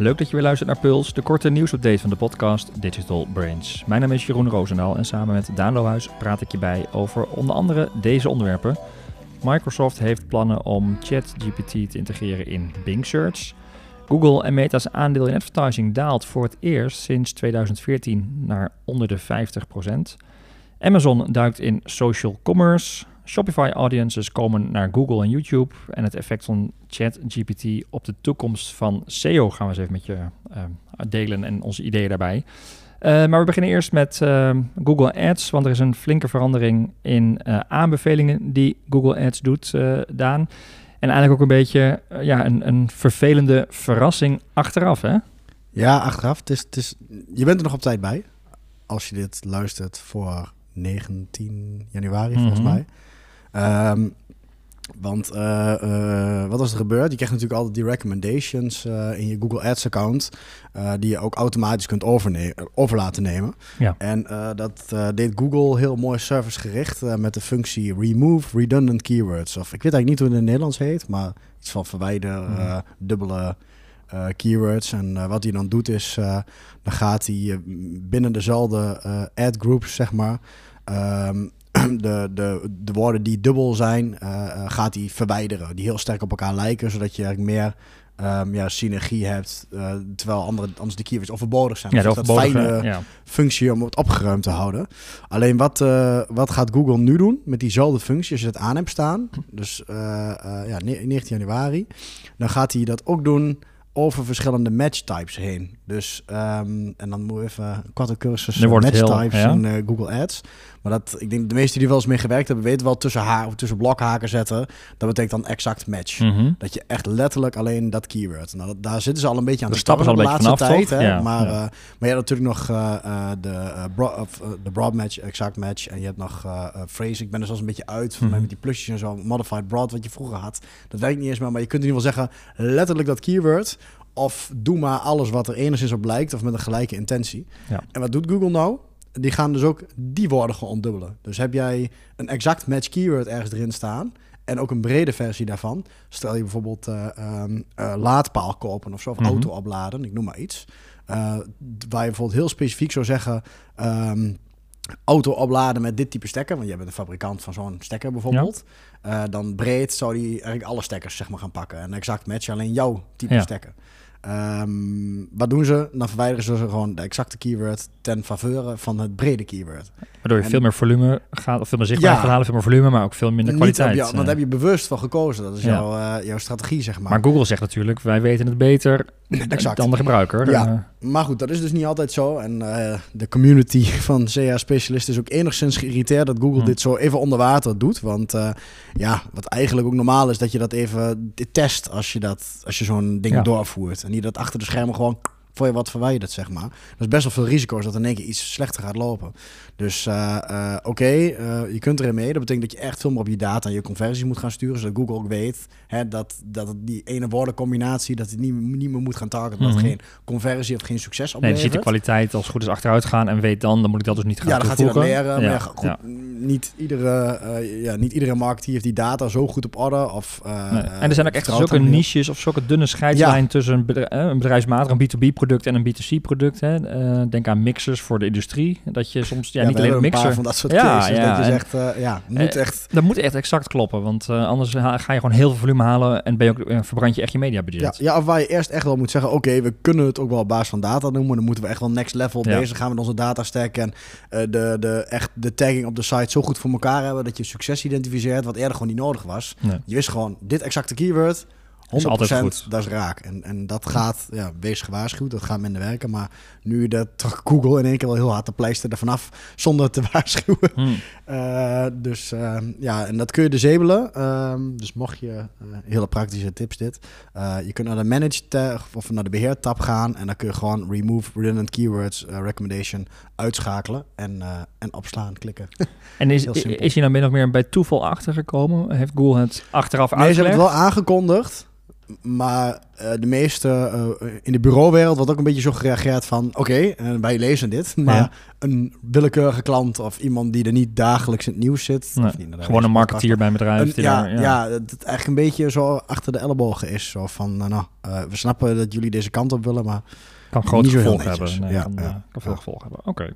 Leuk dat je weer luistert naar Puls, de korte nieuwsupdate van de podcast Digital Brains. Mijn naam is Jeroen Roosendaal en samen met Daan Lohuis praat ik je bij over onder andere deze onderwerpen. Microsoft heeft plannen om ChatGPT te integreren in Bing Search. Google en Meta's aandeel in advertising daalt voor het eerst sinds 2014 naar onder de 50%. Amazon duikt in social commerce. Shopify audiences komen naar Google en YouTube. En het effect van ChatGPT op de toekomst van SEO gaan we eens even met je uh, delen en onze ideeën daarbij. Uh, maar we beginnen eerst met uh, Google Ads, want er is een flinke verandering in aanbevelingen die Google Ads doet, Daan. En eigenlijk ook een beetje ja, een, een vervelende verrassing achteraf, hè? Ja, achteraf. Het is, het is, je bent er nog op tijd bij. Als je dit luistert voor 19 januari, volgens mij. Um, want uh, uh, wat was er gebeurd? Je krijgt natuurlijk altijd die recommendations uh, in je Google Ads account, die je ook automatisch kunt over laten nemen. Ja. En dat deed Google heel mooi servicegericht met de functie remove redundant keywords. Of ik weet eigenlijk niet hoe het in het Nederlands heet, maar iets van verwijder mm. dubbele keywords. En wat hij dan doet is, dan gaat hij binnen dezelfde ad groups, zeg maar. Um, de, de, de woorden die dubbel zijn, uh, gaat hij verwijderen. Die heel sterk op elkaar lijken, zodat je eigenlijk meer um, ja, synergie hebt. Uh, terwijl andere, anders de keywords overbodig zijn. Ja, dus dat fijne ja. functie om het opgeruimd te houden. Alleen wat, uh, wat gaat Google nu doen met diezelfde functie als je het aan hebt staan? Dus ja, 19 januari. Dan gaat hij dat ook doen over verschillende match types heen. Dus, um, en dan moet even een korte cursus match types ja? in uh, Google Ads. Maar dat, ik denk de meesten die wel eens mee gewerkt hebben, weten wel tussen, haar, of tussen blokhaken zetten. Dat betekent dan exact match. Mm -hmm. Dat je echt letterlijk alleen dat keyword. Nou, dat, daar zitten ze al een beetje aan de, de stappen beetje vanaf, tijd. Hè? Ja, maar, ja. Uh, maar je hebt natuurlijk nog uh, uh, de, bro de broad match, exact match. En je hebt nog phrase. Ik ben er zelfs een beetje uit van mm -hmm. met die plusjes en zo. Modified broad, wat je vroeger had. Dat werkt niet eens meer. Maar je kunt in ieder geval zeggen, letterlijk dat keyword. Of doe maar alles wat er enigszins op lijkt. Of met een gelijke intentie. Ja. En wat doet Google nou? die gaan dus ook die woorden gewoon ontdubbelen. Dus heb jij een exact match keyword ergens erin staan en ook een brede versie daarvan. Stel je bijvoorbeeld uh, um, uh, laadpaal kopen of zo, of mm -hmm. auto opladen, ik noem maar iets. Uh, waar je bijvoorbeeld heel specifiek zou zeggen, um, auto opladen met dit type stekker, want je bent een fabrikant van zo'n stekker bijvoorbeeld. Ja. dan breed zou die eigenlijk alle stekkers zeg maar gaan pakken. En exact match alleen jouw type ja. stekker. Um, wat doen ze? Dan verwijderen ze gewoon de exacte keyword ten faveur van het brede keyword. Waardoor je en, veel meer volume gaat, of veel meer zichtbaar ja, gaat halen, veel meer volume, maar ook veel minder kwaliteit. Ja, want daar heb je bewust van gekozen. Dat is jouw, uh, jouw strategie, zeg maar. Maar Google zegt natuurlijk, wij weten het beter exact. dan de gebruiker. Ja, maar goed, dat is dus niet altijd zo. En uh, de community van CA-specialisten is ook enigszins geïrriteerd dat Google hmm. dit zo even onder water doet. Want uh, ja, wat eigenlijk ook normaal is, dat je dat even test als je, dat, als je zo'n ding ja. doorvoert. En niet dat achter de schermen gewoon voor je wat verwijderd, zeg maar. Er is best wel veel risico's dat in één keer iets slechter gaat lopen. Dus uh, uh, oké, okay, uh, je kunt erin mee. Dat betekent dat je echt veel meer op je data en je conversies moet gaan sturen. Zodat Google ook weet hè, dat, dat die ene woordencombinatie, dat het niet, niet meer moet gaan targeten. Mm -hmm. Dat geen conversie of geen succes oplevert. Nee, je ziet de kwaliteit als goed is achteruit gaan en weet dan, dan moet ik dat dus niet gaan Ja, dan toevoegen. gaat hij dat leren. Ja. Maar ja, goed, ja. Niet, iedere, ja, niet iedere marketeer heeft die data zo goed op orde. Of, nee. En er zijn ook echt zulke niches of zulke dunne scheidslijn tussen een, bedrijf, een bedrijfsmatig, een B2B product en een B2C product. Hè. Uh, denk aan mixers voor de industrie. Dat je soms ja, ja niet alleen een mixer. van dat soort ja, cases, ja, dat je zegt, uh, ja, moet uh, echt. Dat moet echt exact kloppen, want anders ga je gewoon heel veel volume halen en ben je ook, verbrand je echt je mediabudget. Ja, ja, of waar je eerst echt wel moet zeggen, oké, okay, we kunnen het ook wel op basis van data noemen, dan moeten we echt wel next level bezig gaan met onze data stack en de, de, echt de tagging op de site zo goed voor elkaar hebben dat je succes identificeert wat eerder gewoon niet nodig was. Je wist gewoon dit exacte keyword 100% is altijd goed. dat is raak. En, en dat gaat, ja, wees gewaarschuwd, dat gaat minder werken. Maar nu dat Google in één keer wel heel hard de pleister ervan af zonder te waarschuwen. Hmm. Uh, dus uh, ja, en dat kun je dezebelen. Uh, dus mocht je, uh, hele praktische tips dit. je kunt naar de manage tab of naar de beheer tab gaan. En dan kun je gewoon remove redundant keywords recommendation uitschakelen. En, en opslaan, klikken. En is, is je nou min of meer bij toeval achtergekomen? Heeft Google het achteraf nee, uitgelegd? Nee, ze hebben het wel aangekondigd. Maar uh, de meeste uh, in de bureauwereld wordt ook een beetje zo gereageerd van... oké, okay, uh, wij lezen dit, maar ja. een willekeurige klant of iemand die er niet dagelijks in het nieuws zit... Nee, niet, gewoon een marketeer bij een bedrijf. Een, ja, daar, ja, ja, dat het eigenlijk een beetje zo achter de ellebogen is. Zo van, nou, we snappen dat jullie deze kant op willen, maar... Kan grote gevolgen hebben. Nee, ja, kan, kan veel gevolgen hebben. Oké. Okay.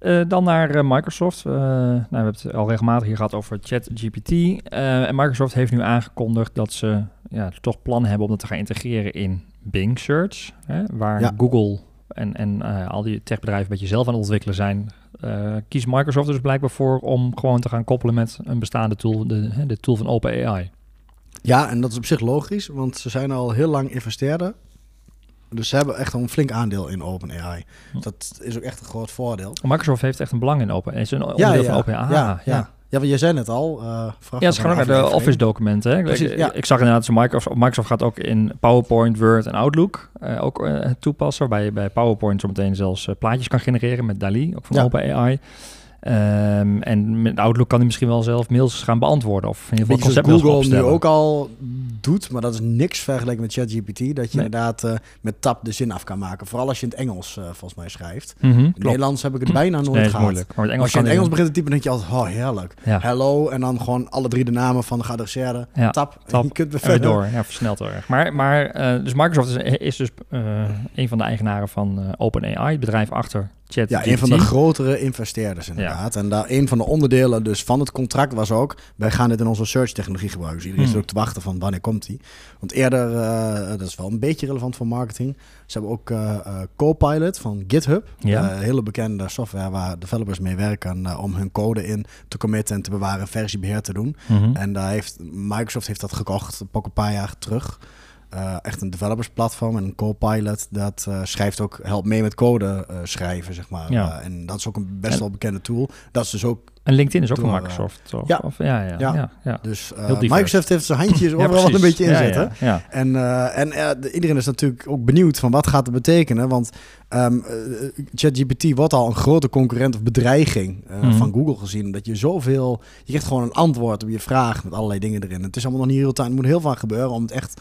Uh, dan naar uh, Microsoft. Uh, nou, we hebben het al regelmatig hier gehad over ChatGPT. en Microsoft heeft nu aangekondigd dat ze ja, toch plannen hebben om dat te gaan integreren in Bing Search. Hè, waar ja. Google en, en al die techbedrijven een beetje zelf aan het ontwikkelen zijn. kiest Microsoft dus blijkbaar voor om gewoon te gaan koppelen met een bestaande tool, de, de tool van OpenAI. Ja, en dat is op zich logisch, want ze zijn al heel lang investeerder dus ze hebben echt een flink aandeel in OpenAI. Hm. Dat is ook echt een groot voordeel. Microsoft heeft echt een belang in OpenAI. Is een onderdeel ja, ja. van OpenAI. ja, ja. Ja, want jij zei het al. Uh, ja, het is gewoon naar de Office-documenten. Precies, ik, ja. ik zag inderdaad, Microsoft, Microsoft gaat ook in PowerPoint, Word en Outlook uh, ook uh, toepassen. Waarbij je bij PowerPoint zo meteen zelfs plaatjes kan genereren met DALI, ook van ja. OpenAI. Um, en met Outlook kan hij misschien wel zelf mails gaan beantwoorden. Of in ieder geval Google nu ook al doet, maar dat is niks vergeleken met ChatGPT. Dat je nee. inderdaad uh, met tap de zin af kan maken. Vooral als je in het Engels uh, volgens mij schrijft. Mm -hmm, in het Nederlands heb ik het bijna nooit nee, gehad. Moeilijk. Maar Engels als je in het Engels begint te typen, denk je altijd, oh heerlijk. Ja. Hello, en dan gewoon alle drie de namen van de geadresseerde. Ja. Tap, je kunt weer verder. door. Ja, versneld heel erg. Maar, maar uh, dus Microsoft is, is dus een van de eigenaren van OpenAI, het bedrijf achter Chat ja, een van de grotere investeerders inderdaad. Ja. En daar een van de onderdelen dus van het contract was ook... wij gaan dit in onze search technologie gebruiken. Dus iedereen hmm. is ook te wachten van wanneer komt die. Want eerder, uh, dat is wel een beetje relevant voor marketing... ze hebben ook uh, uh, Copilot van GitHub. Ja. hele bekende software waar developers mee werken... om hun code in te committen en te bewaren... en versiebeheer te doen. -hmm. En daar heeft, Microsoft heeft dat gekocht, een paar jaar terug... Uh, echt een developersplatform en een Copilot dat uh, schrijft ook helpt mee met code uh, schrijven zeg maar. Ja. en dat is ook een best wel bekende tool. Dat is dus ook en LinkedIn is ook van Microsoft toch? Ja. Of, ja, ja, ja, dus Microsoft heeft zijn handjes overal wat een beetje in zitten ja, en, en iedereen is natuurlijk ook benieuwd van wat gaat het betekenen want um, ChatGPT wordt al een grote concurrent of bedreiging mm -hmm. van Google gezien dat je zoveel je krijgt gewoon een antwoord op je vraag met allerlei dingen erin. Het is allemaal nog niet heel tijd er moet heel veel gebeuren om het echt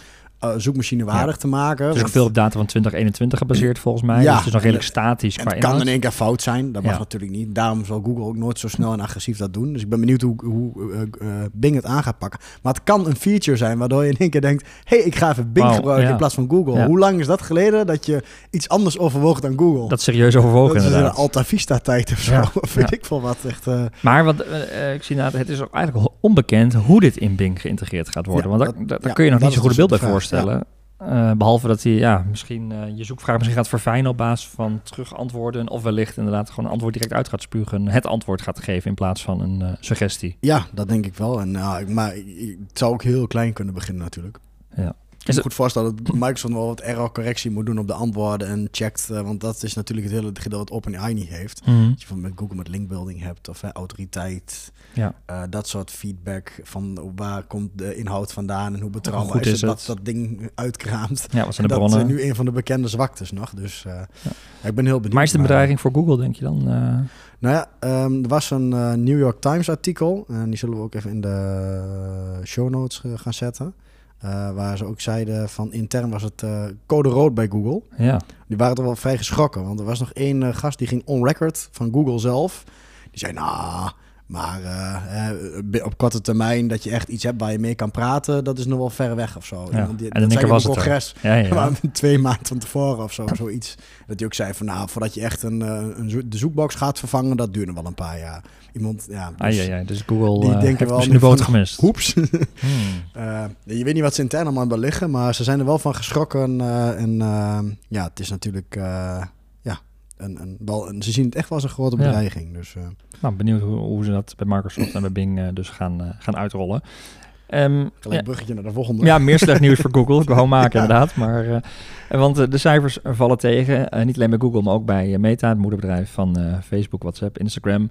zoekmachine waardig ja. te maken. Het is ook veel op data van 2021 gebaseerd volgens mij. Ja, dus het is nog redelijk statisch. En het kan in één keer fout zijn. Dat mag ja. natuurlijk niet. Daarom zal Google ook nooit zo snel en agressief dat doen. Dus ik ben benieuwd hoe, hoe uh, uh, Bing het aan gaat pakken. Maar het kan een feature zijn waardoor je in één keer denkt... hey, ik ga even Bing wow, gebruiken in plaats van Google. Hoe lang is dat geleden dat je iets anders overwoog dan Google? Dat serieus overwogen dat inderdaad. is een Alta Vista tijd of zo. Vind ik veel wat. Echt, maar wat, ik zie inderdaad, het is ook eigenlijk onbekend hoe dit in Bing geïntegreerd gaat worden. Want daar, kun je nog niet zo goed een beeld bij voorstellen. Uh, behalve dat hij ja, misschien uh, je zoekvraag misschien gaat verfijnen op basis van terugantwoorden. Of wellicht inderdaad gewoon een antwoord direct uit gaat spugen. Het antwoord gaat geven in plaats van een uh, suggestie. Ja, dat denk ik wel. En, maar het zou ook heel klein kunnen beginnen natuurlijk. Ja. Ik kan me goed voorstellen dat Microsoft wel wat error correctie moet doen op de antwoorden en checkt. Uh, want dat is natuurlijk het hele gedeelte wat OpenAI niet heeft. Mm -hmm. Als je van met Google met linkbuilding hebt of autoriteit. Ja. Uh, dat soort feedback van waar komt de inhoud vandaan en hoe betrouwbaar is, is het, dat dat ding uitkraamt. Ja, wat zijn de dat bronnen? is nu een van de bekende zwaktes nog. Dus. Ja, ik ben heel benieuwd. Maar is het een bedreiging voor Google, denk je dan? Nou ja, um, er was een New York Times artikel. En die zullen we ook even in de show notes gaan zetten. Uh, waar ze ook zeiden van intern was het uh, code rood bij Google. Ja. Die waren toch wel vrij geschrokken. Want er was nog één uh, gast die ging on record van Google zelf. Die zei, nou, maar op korte termijn dat je echt iets hebt waar je mee kan praten, dat is nog wel ver weg of zo. Ja. Die, en dan dat was een congres, ja, ja, ja. twee maanden van tevoren of zo, zoiets. Dat hij ook zei van, nou, voordat je echt een, een zo de zoekbox gaat vervangen, dat duurt nog wel een paar jaar. Iemand, ja. Dus, ah, ja, ja. dus Google die uh, denken wel de boot gemist. Hoeps. hmm. uh, je weet niet wat ze intern allemaal hebben liggen, maar ze zijn er wel van geschrokken. En ja, het is natuurlijk, een, een, wel, een, ze zien het echt wel als een grote bedreiging. Ja. Dus, nou, benieuwd hoe, hoe, ze dat bij Microsoft en bij Bing dus gaan, gaan uitrollen. Um, Gelijk ja, bruggetje naar de volgende. Ja, meer slecht nieuws voor Google. Ik wou maken ja. inderdaad. Maar, want de cijfers vallen tegen. Niet alleen bij Google, maar ook bij Meta, het moederbedrijf van Facebook, WhatsApp, Instagram.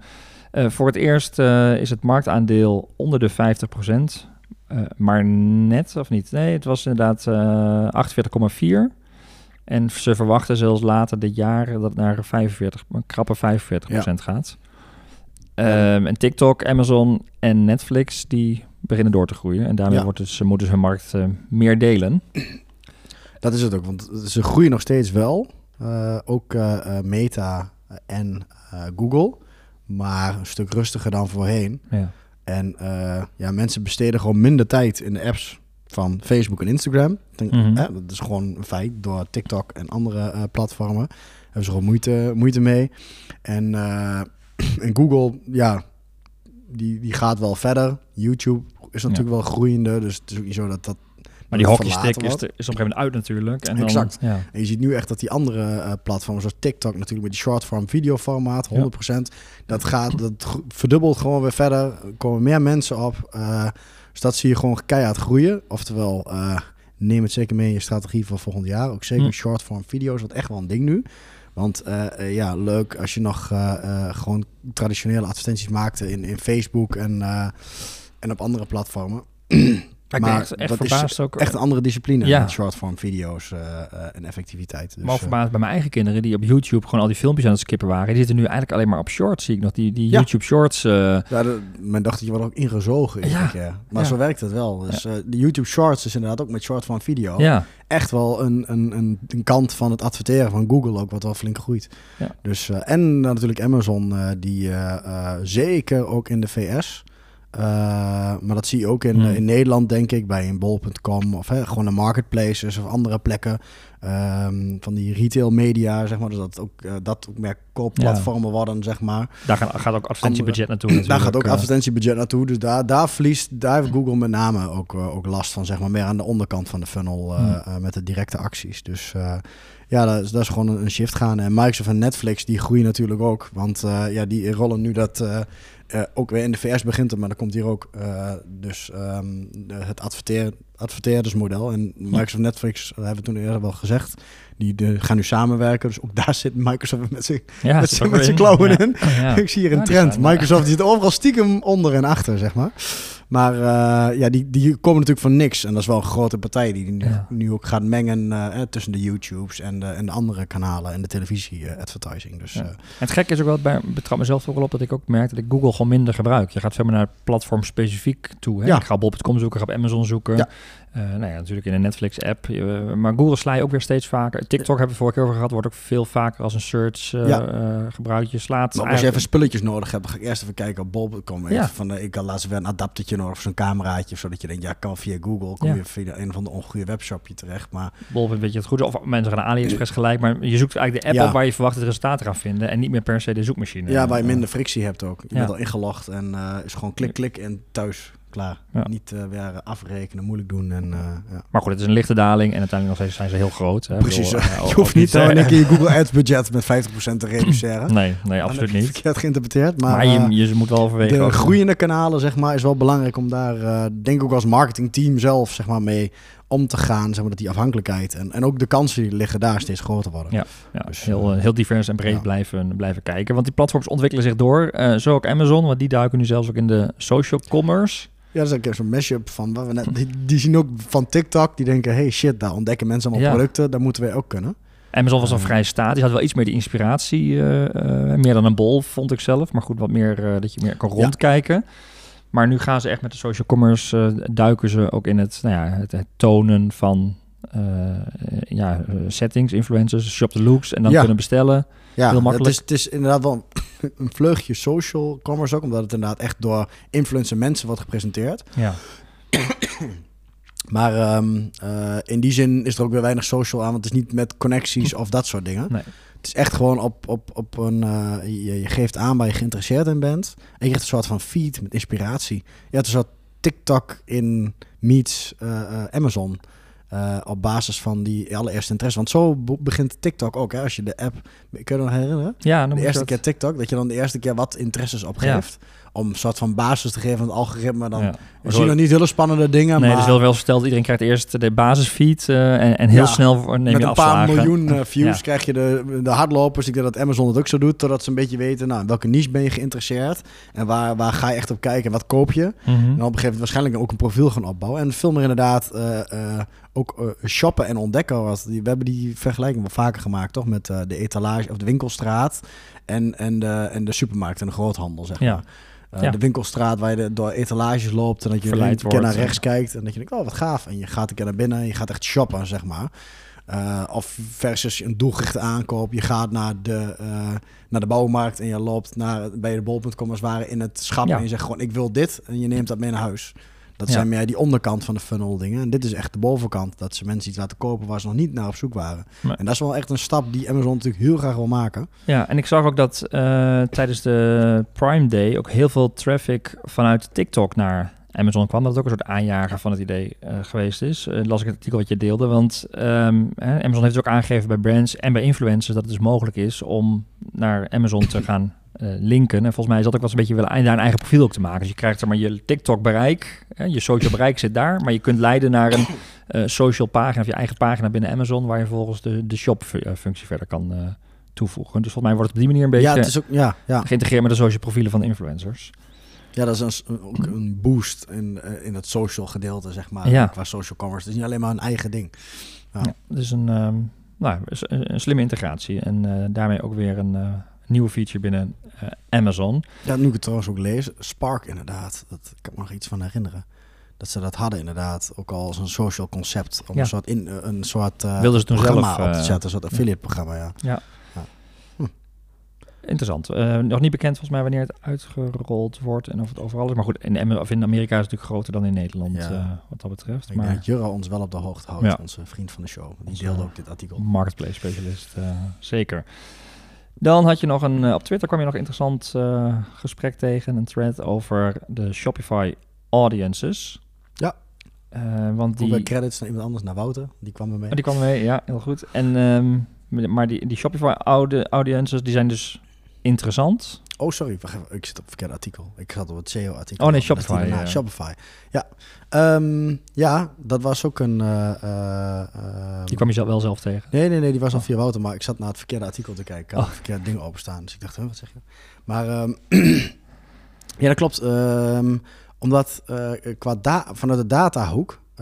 voor het eerst is het marktaandeel onder de 50%. maar net, of niet? Nee, het was inderdaad 48,4%. En ze verwachten zelfs later dit jaar dat het naar 45, een krappe 45% ja. gaat. Um, en TikTok, Amazon en Netflix, die beginnen door te groeien. En daarmee Ja. wordt dus, moeten ze hun markt eh, meer delen. Dat is het ook, want ze groeien nog steeds wel. Eh, ook eh, Meta en Google. Maar een stuk rustiger dan voorheen. Ja. En ja, mensen besteden gewoon minder tijd in de apps van Facebook en Instagram. Denk, Mhm. hè, dat is gewoon een feit. Door TikTok en andere eh, platformen hebben ze gewoon moeite, moeite mee. En, eh, en Google, ja, die, die gaat wel verder. YouTube is natuurlijk wel groeiende. Dus het is ook niet zo dat dat... Maar die hockeystick is, er, is op een gegeven moment uit natuurlijk. En dan, Exact. Ja. En je ziet nu echt dat die andere eh, platformen, zoals TikTok natuurlijk met die short-form videoformaat, 100%, dat gaat, dat verdubbelt gewoon weer verder. Er komen meer mensen op. dus dat zie je gewoon keihard groeien. Oftewel, eh, neem het zeker mee in je strategie voor volgend jaar. Ook zeker Hm. short-form video's, wat echt wel een ding nu. Want eh, eh, ja, leuk als je nog gewoon traditionele advertenties maakte in, in Facebook en, en op andere platformen. Maar echt, echt dat is ook. Echt een andere discipline, Ja. ja. short-form video's eh, eh, en effectiviteit. Dus, maar eh, verbaasd bij mijn eigen kinderen die op YouTube gewoon al die filmpjes aan het skippen waren. Die zitten nu eigenlijk alleen maar op shorts, zie ik nog. Die, die Ja. YouTube shorts. eh, Ja, de, mijn dochtertje wordt ook ingezogen. Ja. Maar zo werkt het wel. Dus de YouTube Shorts is inderdaad ook met short van video. ja. Echt wel een, een, een, een kant van het adverteren van Google ook, wat wel flink groeit. Dus, en natuurlijk Amazon, die zeker ook in de VS. eh, maar dat zie je ook in, Hmm. in Nederland, denk ik, bij een bol.com of hè, gewoon de marketplaces of andere plekken. ehm, van die retail media, zeg maar. Dus dat ook, eh, dat ook meer koopplatformen worden, zeg maar. Daar gaan- gaat ook advertentiebudget naartoe. Daar gaat ook eh. advertentiebudget naartoe. Dus daar, daar verliest, daar heeft Google met name ook, ook last van, zeg maar, meer aan de onderkant van de funnel Hmm. met de directe acties. Dus ja, dat is, dat is gewoon een, shift gaan. En Microsoft en Netflix, die groeien natuurlijk ook. Want ja, die rollen nu dat eh, ook weer in de VS begint het, maar dan komt hier ook eh, dus ehm, de- het adverteer, adverteerdersmodel. En Microsoft en Netflix, dat hebben we toen eerder wel gezegd, die de, gaan nu samenwerken. Dus ook daar zit Microsoft met zijn ja, met zijn- met klauwen ja. in. Ja. Ik zie hier een trend. Microsoft zit overal stiekem onder en achter, zeg maar. Maar eh, ja, die, die komen natuurlijk van niks. En dat is wel een grote partij die nu, nu ook gaat mengen eh, eh, tussen de YouTubes en de, en de andere kanalen en de televisie-advertising. Dus het gekke is ook wel, bij, betrap mezelf ook wel op dat ik ook merk dat ik Google gewoon minder gebruik. Je gaat veel meer naar platform specifiek toe. Hè? Ik ga op bol.com zoeken, ga op Amazon zoeken. Eh, nou ja, natuurlijk in de Netflix-app. Eh, maar Google sla je ook weer steeds vaker. TikTok hebben we vorige keer over gehad, wordt ook veel vaker als een search eh, Ja. gebruikt. Je slaat maar als je even spulletjes nodig hebt, ga ik eerst even kijken op bol.com. Ja. Ja. Van, ik had laatst weer een adaptertje nodig voor zo'n cameraatje. Of zodat je denkt, ja, kan via Google. Kom je via een van de ongoede webshopje terecht. Maar Bol weet je het goed. Of mensen gaan naar AliExpress gelijk. Maar je zoekt eigenlijk de app op waar je verwacht het resultaat te gaan vinden. En niet meer per se de zoekmachine. ja, waar je minder frictie hebt ook. Je bent al ingelogd en is gewoon klik, klik en thuis. Klaar. Ja. Niet eh, weer afrekenen, moeilijk doen. En, eh, ja. Maar goed, het is een lichte daling. En uiteindelijk nog steeds zijn ze heel groot. Hè. Precies. bedoel, eh, je ook hoeft niet eh, in één keer je Google Ads budget met 50% te reduceren. Nee, nee, Dan absoluut het niet. Verkeerd geïnterpreteerd. Maar, Maar, eh, je, je moet wel overwegen. de ook- groeiende kanalen, zeg maar, is wel belangrijk om daar, eh, denk ik ook als marketingteam zelf, zeg maar, mee om te gaan. Zeg maar, dat die afhankelijkheid en, en ook de kansen die liggen daar steeds groter worden. Ja. Ja, Dus, heel, eh, eh, heel divers en breed ja. blijven, blijven kijken. Want die platforms ontwikkelen zich door. Eh, zo ook Amazon, want die duiken nu zelfs ook in de social commerce. Ja, dat is een keer zo'n mashup van, wat we net, die, die zien ook van TikTok, die denken, hey shit, daar ontdekken mensen allemaal Ja. producten, dat moeten wij ook kunnen. Amazon was al Eh. vrij statisch. Had wel iets meer de inspiratie. eh, eh, meer dan een bol, vond ik zelf. Maar goed, wat meer eh, dat je meer kan Ja. rondkijken. Maar nu gaan ze echt met de social commerce, duiken ze ook in het, nou ja, het, het tonen van ja, settings, influencers, shop the looks en dan Ja. kunnen bestellen. Ja, Heel makkelijk. Het is, het is inderdaad wel een, vleugje social commerce ook, omdat het inderdaad echt door influencer mensen wordt gepresenteerd. Ja, Maar ehm, eh, in die zin is er ook weer weinig social aan, want het is niet met connecties of dat soort dingen. Nee. Het is echt gewoon op, op, op een. eh, je, je geeft aan waar je geïnteresseerd in bent. En je krijgt een soort van feed met inspiratie. Je hebt een soort TikTok in meets eh, Amazon. Eh, op basis van die allereerste interesse. Want zo be- begint TikTok ook. Hè? Als je de app. Kun je nog herinneren? ja dan De eerste dat- keer TikTok. Dat je dan de eerste keer wat interesses opgeeft. Om een soort van basis te geven aan het algoritme. Dan ja. we zien nog niet hele spannende dingen. Nee, maar dus wel wel verteld. Iedereen krijgt eerst de basisfeed eh, en, en heel Ja, snel neem met je een paar miljoen eh, views Ja. krijg je de, de hardlopers. Ik denk dat Amazon het ook zo doet. Totdat ze een beetje weten, nou, in welke niche ben je geïnteresseerd? En waar, waar ga je echt op kijken? Wat koop je? Mhm. En op een gegeven moment waarschijnlijk ook een profiel gaan opbouwen. En veel meer inderdaad ook eh, shoppen en ontdekken. Was. Die, we hebben die vergelijking wel vaker gemaakt, toch? Met eh, de etalage of de winkelstraat en, en, de, en de supermarkt en de groothandel, zeg Ja. maar. Uh, Ja. De winkelstraat waar je de- door etalages loopt en dat je Verleid een keer naar rechts kijkt en dat je denkt, oh wat gaaf. En je gaat een keer naar binnen en je gaat echt shoppen, zeg maar. Uh, of versus een doelgerichte aankoop. Je gaat naar de, uh, naar de bouwmarkt en je loopt naar, bij de bol.com als het ware in het schap. Ja. En je zegt gewoon, ik wil dit. En je neemt dat mee naar huis. Dat zijn meer die onderkant van de funnel dingen. En dit is echt de bovenkant. Dat ze mensen iets laten kopen waar ze nog niet naar op zoek waren. En dat is wel echt een stap die Amazon natuurlijk heel graag wil maken. Ja, en ik zag ook dat eh, tijdens de Prime Day ook heel veel traffic vanuit TikTok naar Amazon kwam. Dat het ook een soort aanjager van het idee eh, geweest is. Eh, las ik het artikel wat je deelde. Want ehm, Amazon heeft ook aangegeven bij brands en bij influencers dat het dus mogelijk is om naar Amazon te gaan linken. En volgens mij is dat ook wel eens een beetje willen daar een eigen profiel ook te maken. Dus je krijgt zeg maar je TikTok bereik, hè, je social bereik zit daar, maar je kunt leiden naar een eh, social pagina of je eigen pagina binnen Amazon, waar je volgens de, de shop fu- eh, functie verder kan eh, toevoegen. Dus volgens mij wordt het op die manier een beetje ja, het is ook, ja, ja. geïntegreerd met de social profielen van influencers. ja, dat is een, ook een boost in, eh, in het social gedeelte, zeg maar. Ja. Qua social commerce. Het is niet alleen maar een eigen ding. Ja. Ja, dus een, ehm, nou, is een, een slimme integratie en eh, daarmee ook weer een eh, nieuwe feature binnen eh, Amazon. Ja, nu ik het trouwens ook lees, Spark inderdaad. Dat ik kan me nog iets van herinneren. Dat ze dat hadden inderdaad, ook al als een social concept. Om Ja. een soort, in, een soort eh, Wilden ze toen programma zelf, op te eh, zetten. Een soort affiliate programma, ja. Interessant. Eh, nog niet bekend volgens mij wanneer het uitgerold wordt en of het overal is. Maar goed, in, of in Amerika is het natuurlijk groter dan in Nederland Ja. eh, wat dat betreft. Ik denk Maar dat Jura ons wel op de hoogte houdt, Ja. onze vriend van de show. Die deelde ook dit artikel. marketplace specialist, eh, zeker. Dan had je nog een, eh, op Twitter kwam je nog een interessant eh, gesprek tegen, een thread over de Shopify audiences. Ja. Eh, want die, credits naar iemand anders, naar Wouter. Die kwam er mee. Oh, die kwam mee, ja, heel goed. En, ehm, maar die, die Shopify audi- audiences, die zijn dus interessant. Oh, sorry. Ik zit op het verkeerde artikel. Ik zat op het SEO-artikel. Oh, nee, Shopify, ja. Shopify. Ja. Ehm, ja, dat was ook een... eh, eh, ehm, Die kwam je wel zelf tegen. Nee, nee, nee, die was al via Wouter, maar ik zat naar het verkeerde artikel te kijken. Ik had Oh. het verkeerde ding openstaan, dus ik dacht, huh, wat zeg je? Maar ehm, ja, dat klopt. Omdat eh, qua vanuit de datahoek... d-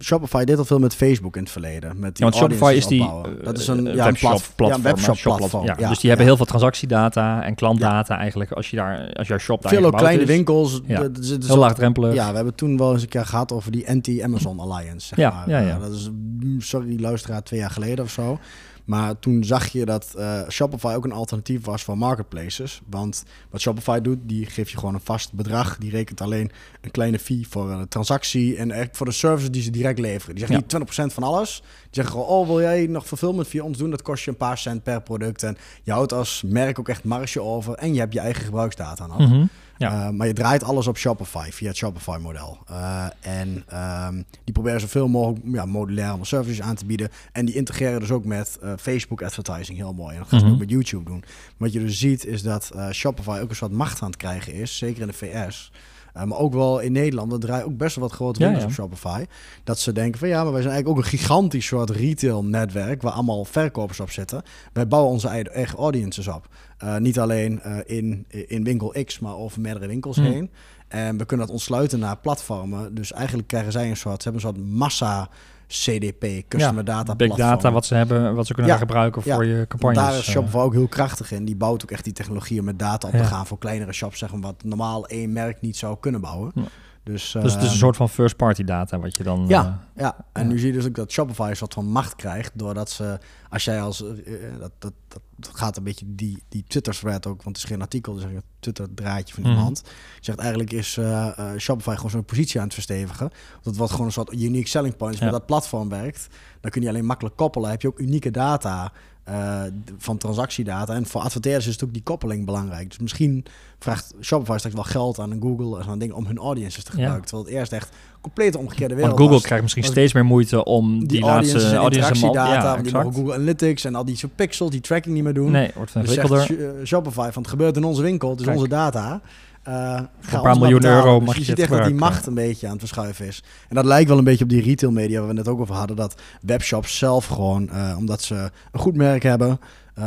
Shopify deed al veel met Facebook in het verleden. Met die Ja, want Shopify is die eh, dat is een, eh, ja, een webshop platf- platform. Ja, een webshop shop platform. Ja, dus die hebben heel veel transactiedata en klantdata eigenlijk. Als je daar, als jouw shop daar veel kleine is. winkels. Ja. d- d- d- Heel laagdrempelig. Ja, we hebben toen wel eens een keer gehad over die anti-Amazon Alliance. Zeg Ja, maar. ja, ja. Dat is, sorry luisteraar, twee jaar geleden of zo. Maar toen zag je dat eh, Shopify ook een alternatief was voor marketplaces. Want wat Shopify doet, die geeft je gewoon een vast bedrag. Die rekent alleen een kleine fee voor een transactie en eigenlijk voor de services die ze direct leveren. Die zeggen Ja. niet 20% van alles. Die zeggen gewoon, oh wil jij nog fulfillment via ons doen? Dat kost je een paar cent per product. En je houdt als merk ook echt marge over. En je hebt je eigen gebruiksdata nog. Mhm. Ja. Uh, maar je draait alles op Shopify via het Shopify-model. Uh, en um, die proberen zoveel mogelijk ja, modulaire services aan te bieden. En die integreren dus ook met uh, Facebook advertising heel mooi. En dat gaan ze Mhm. ook met YouTube doen. Wat je dus ziet is dat Shopify ook een soort macht aan het krijgen is. Zeker in de VS. Uh, maar ook wel in Nederland. Er draaien ook best wel wat grote winkels ja. op Shopify. Dat ze denken van ja, maar wij zijn eigenlijk ook een gigantisch soort retail-netwerk. Waar allemaal verkopers op zitten. Wij bouwen onze eigen, audiences op. Uh, niet alleen uh, in, in winkel X, maar over meerdere winkels Hmm. heen. En we kunnen dat ontsluiten naar platformen. Dus eigenlijk krijgen zij een soort, ze hebben een soort massa CDP, Customer Data Big platform. data, wat ze hebben, wat ze kunnen Ja, gebruiken ja. voor je campagnes. Daar is eh. Shopify ook heel krachtig in. Die bouwt ook echt die technologie om met data op te gaan voor kleinere shops, zeg maar, wat normaal één merk niet zou kunnen bouwen. Dus, dus het is een ehm, soort van first party data wat je dan... Ja, eh, ja, en nu zie je dus ook dat Shopify een soort van macht krijgt. Doordat ze, als jij als. eh, dat, dat, dat, dat gaat een beetje die, die Twitter-thread ook, want het is geen artikel, dus een Twitter-draadje van Mhm. iemand. Je zegt eigenlijk is eh, eh, Shopify gewoon zo'n positie aan het verstevigen. Dat wat gewoon een soort unique selling points Ja. met dat platform werkt. Dan kun je alleen makkelijk koppelen. Heb je ook unieke data. eh, van transactiedata. En voor adverteerders is ook die koppeling belangrijk. Dus misschien vraagt Shopify straks wel geld aan een Google en zo'n ding om hun audiences te Ja. gebruiken. Terwijl het eerst echt compleet de omgekeerde wereld Want Google was. krijgt misschien was- steeds meer moeite om die, die, laatste audiences en audience interactiedata, ja, want die mogen. Google Analytics en al die soort pixels, die tracking niet meer doen. Nee, wordt dus zegt eh, Shopify van het gebeurt in onze winkel, het is Kijk. onze data. Ga een paar miljoen euro Dus mag je je ziet echt dat die macht een beetje aan het verschuiven is. En dat lijkt wel een beetje op die retail media waar we het ook over hadden. Dat webshops zelf gewoon, eh, omdat ze een goed merk hebben,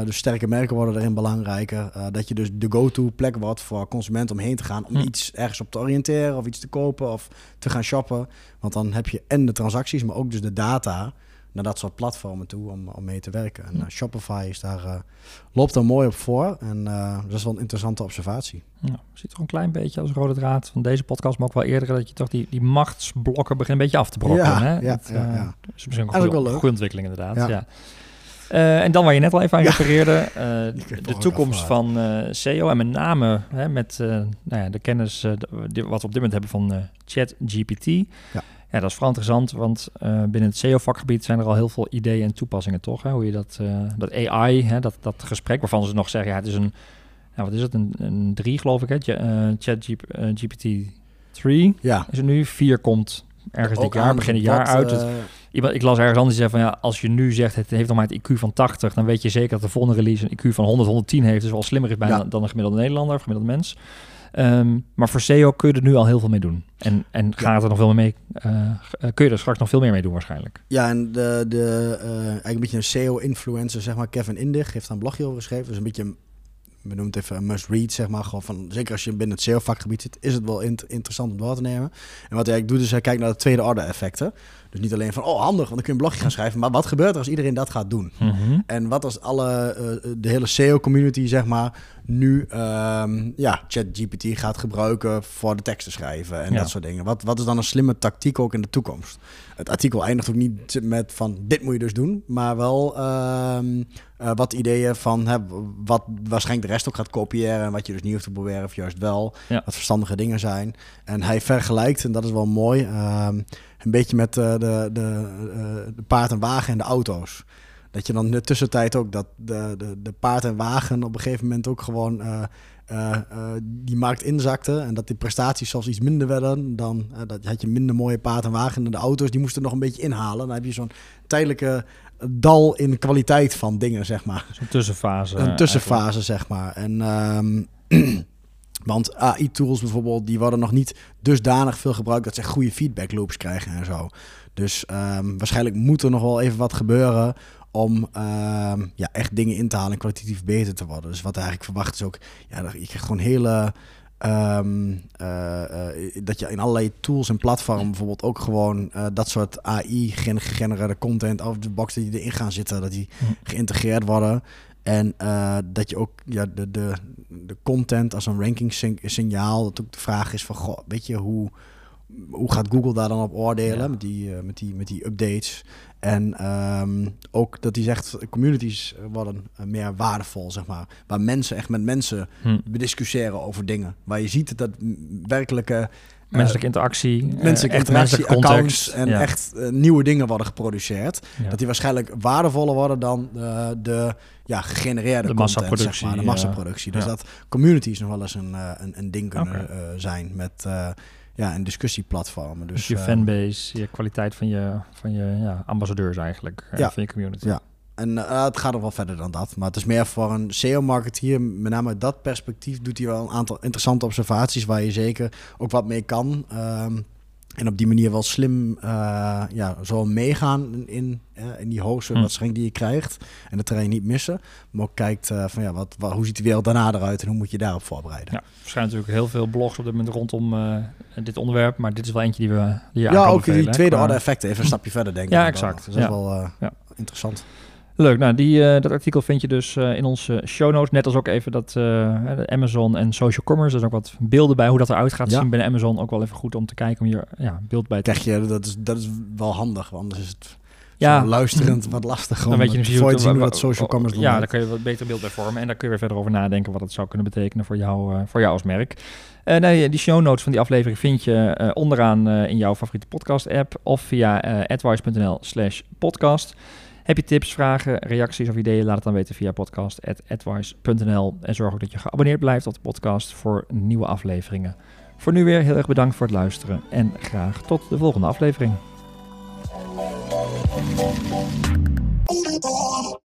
dus sterke merken worden erin belangrijker. eh, dat je dus de go-to plek wordt voor consumenten om heen te gaan om Hm. iets ergens op te oriënteren of iets te kopen of te gaan shoppen. Want dan heb je en de transacties, maar ook dus de data naar dat soort platformen toe om, om mee te werken. En uh, Shopify is daar, uh, loopt er mooi op voor. En uh, dat is wel een interessante observatie. Ja, ziet toch een klein beetje als rode draad van deze podcast, maar ook wel eerder dat je toch die, die machtsblokken begint een beetje af te brokken. Ja, hè? ja, dat, ja, ja. is misschien ook een wel leuk. goede ontwikkeling inderdaad. Ja. Uh, en dan waar je net al even aan refereerde, uh, heb de toekomst van uh, SEO en met name hè, met nou ja, de kennis die, wat we op dit moment hebben van ChatGPT. Ja. ja, dat is vooral interessant, want binnen het SEO-vakgebied zijn er al heel veel ideeën en toepassingen, toch? Hè? Hoe je dat, dat AI, hè, dat, dat gesprek waarvan ze nog zeggen, ja, het is een, nou, wat is het, een, een 3 geloof ik, hè? ChatGPT 3 Ja. is er nu, 4 komt ergens dit jaar, begin het jaar uit. Het, eh, Iemand- Ik las ergens anders die zei van ja, als je nu zegt het heeft nog maar het IQ van 80, dan weet je zeker dat de volgende release een IQ van 100, 110 heeft. Dus wel slimmer is bijna Ja. dan een gemiddelde Nederlander of gemiddelde mens. Ehm, maar voor SEO kun je er nu al heel veel mee doen. En, en gaat er nog veel meer mee? eh, eh, kun je er straks nog veel meer mee doen waarschijnlijk? Ja, en de, de, eh, eigenlijk een beetje een SEO-influencer, zeg maar, Kevin Indig, heeft daar een blogje over geschreven. Dus een beetje, we noemen het even een must-read, zeg maar. Gewoon van, zeker als je binnen het SEO-vakgebied zit, is het wel int- interessant om door te nemen. En wat hij eigenlijk doet, is hij kijkt naar de tweede orde effecten. Dus niet alleen van, oh handig, want dan kun je een blogje gaan schrijven. Maar wat gebeurt er als iedereen dat gaat doen? En wat als alle, eh, de hele SEO-community, zeg maar, nu ehm, ja, ChatGPT gaat gebruiken voor de tekst te schrijven en Ja. dat soort dingen. Wat, wat is dan een slimme tactiek ook in de toekomst? Het artikel eindigt ook niet met van dit moet je dus doen, maar wel ehm, eh, wat ideeën van hè, wat waarschijnlijk de rest ook gaat kopiëren en wat je dus niet hoeft te proberen of juist wel. Ja. Wat verstandige dingen zijn. En hij vergelijkt, en dat is wel mooi, ehm, een beetje met eh, de, de, eh, de paard en wagen en de auto's. Dat je dan in de tussentijd ook dat de, de, de paard en wagen op een gegeven moment ook gewoon eh, eh, die markt inzakte. En dat die prestaties zelfs iets minder werden. Dan eh, dat had je minder mooie paard en wagen. En de auto's die moesten nog een beetje inhalen. Dan heb je zo'n tijdelijke dal in kwaliteit van dingen, zeg maar. Zo'n tussenfase. Een tussenfase, zeg maar. En ehm, want AI-tools bijvoorbeeld, die worden nog niet dusdanig veel gebruikt dat ze goede feedback loops krijgen en zo. Dus ehm, waarschijnlijk moet er nog wel even wat gebeuren om ehm, ja, echt dingen in te halen en kwalitatief beter te worden. Dus wat eigenlijk verwacht is ook, ja, je krijgt gewoon hele... ehm, eh, eh, dat je in allerlei tools en platformen bijvoorbeeld ook gewoon eh, dat soort AI-gegenereerde content out of the box die erin gaan zitten, dat die Hm. geïntegreerd worden. En dat je ook ja, de, de, de content als een ranking signaal, dat ook de vraag is van, goh, weet je, hoe, hoe gaat Google daar dan op oordelen Ja. met, die, eh, met, die, met die updates? En ehm, ook dat hij zegt, communities worden eh, meer waardevol, zeg maar. Waar mensen echt met mensen Hm. bediscussiëren over dingen. Waar je ziet dat werkelijke eh, Menselijke interactie. menselijke echt interactie, accounts en Ja. echt nieuwe dingen worden geproduceerd. Ja. Dat die waarschijnlijk waardevoller worden dan de ja, gegenereerde De content, massaproductie, zeg maar, de massaproductie. Dus dat communities nog wel eens een, een, een ding kunnen zijn met ja, een discussieplatformen. Dus, Dus je eh, fanbase, je kwaliteit van je, van je ja, ambassadeurs eigenlijk, eh, Ja. van je community. Ja. En eh, het gaat nog wel verder dan dat. Maar het is meer voor een SEO-marketeer, met name uit dat perspectief, doet hij wel een aantal interessante observaties waar je zeker ook wat mee kan. Ehm, en op die manier wel slim eh, ja, zo meegaan in, in, eh, in die hoogste Hm. die je krijgt. En dat terrein niet missen. Maar ook kijkt eh, van ja, wat, wat, hoe ziet de wereld daarna eruit en hoe moet je daarop voorbereiden. Ja, er zijn natuurlijk heel veel blogs op dit moment rondom dit onderwerp, maar dit is wel eentje die we die Ja, ook die tweede orde effecten. Even een stapje verder denken. Ja, exact. Dus dat is Ja. wel Ja. interessant. Leuk, nou die, eh, dat artikel vind je dus eh, in onze show notes. Net als ook even dat eh, Amazon en social commerce. Er zijn ook wat beelden bij hoe dat eruit gaat Ja. zien binnen Amazon. Ook wel even goed om te kijken om je ja, beeld bij te Krijg je, dat is, dat is wel handig, want anders is het Ja. luisterend wat lastig. Dan weet je hoe je te zien wa- hoe dat social commerce Ja, doet. daar kun je wat beter beeld bij vormen. En daar kun je weer verder over nadenken wat het zou kunnen betekenen voor jou, voor jou als merk. Nee, die show notes van die aflevering vind je onderaan in jouw favoriete podcast app of via advice.nl slash podcast. Heb je tips, vragen, reacties of ideeën? Laat het dan weten via podcast.advice.nl. En zorg ook dat je geabonneerd blijft op de podcast voor nieuwe afleveringen. Voor nu weer heel erg bedankt voor het luisteren en graag tot de volgende aflevering.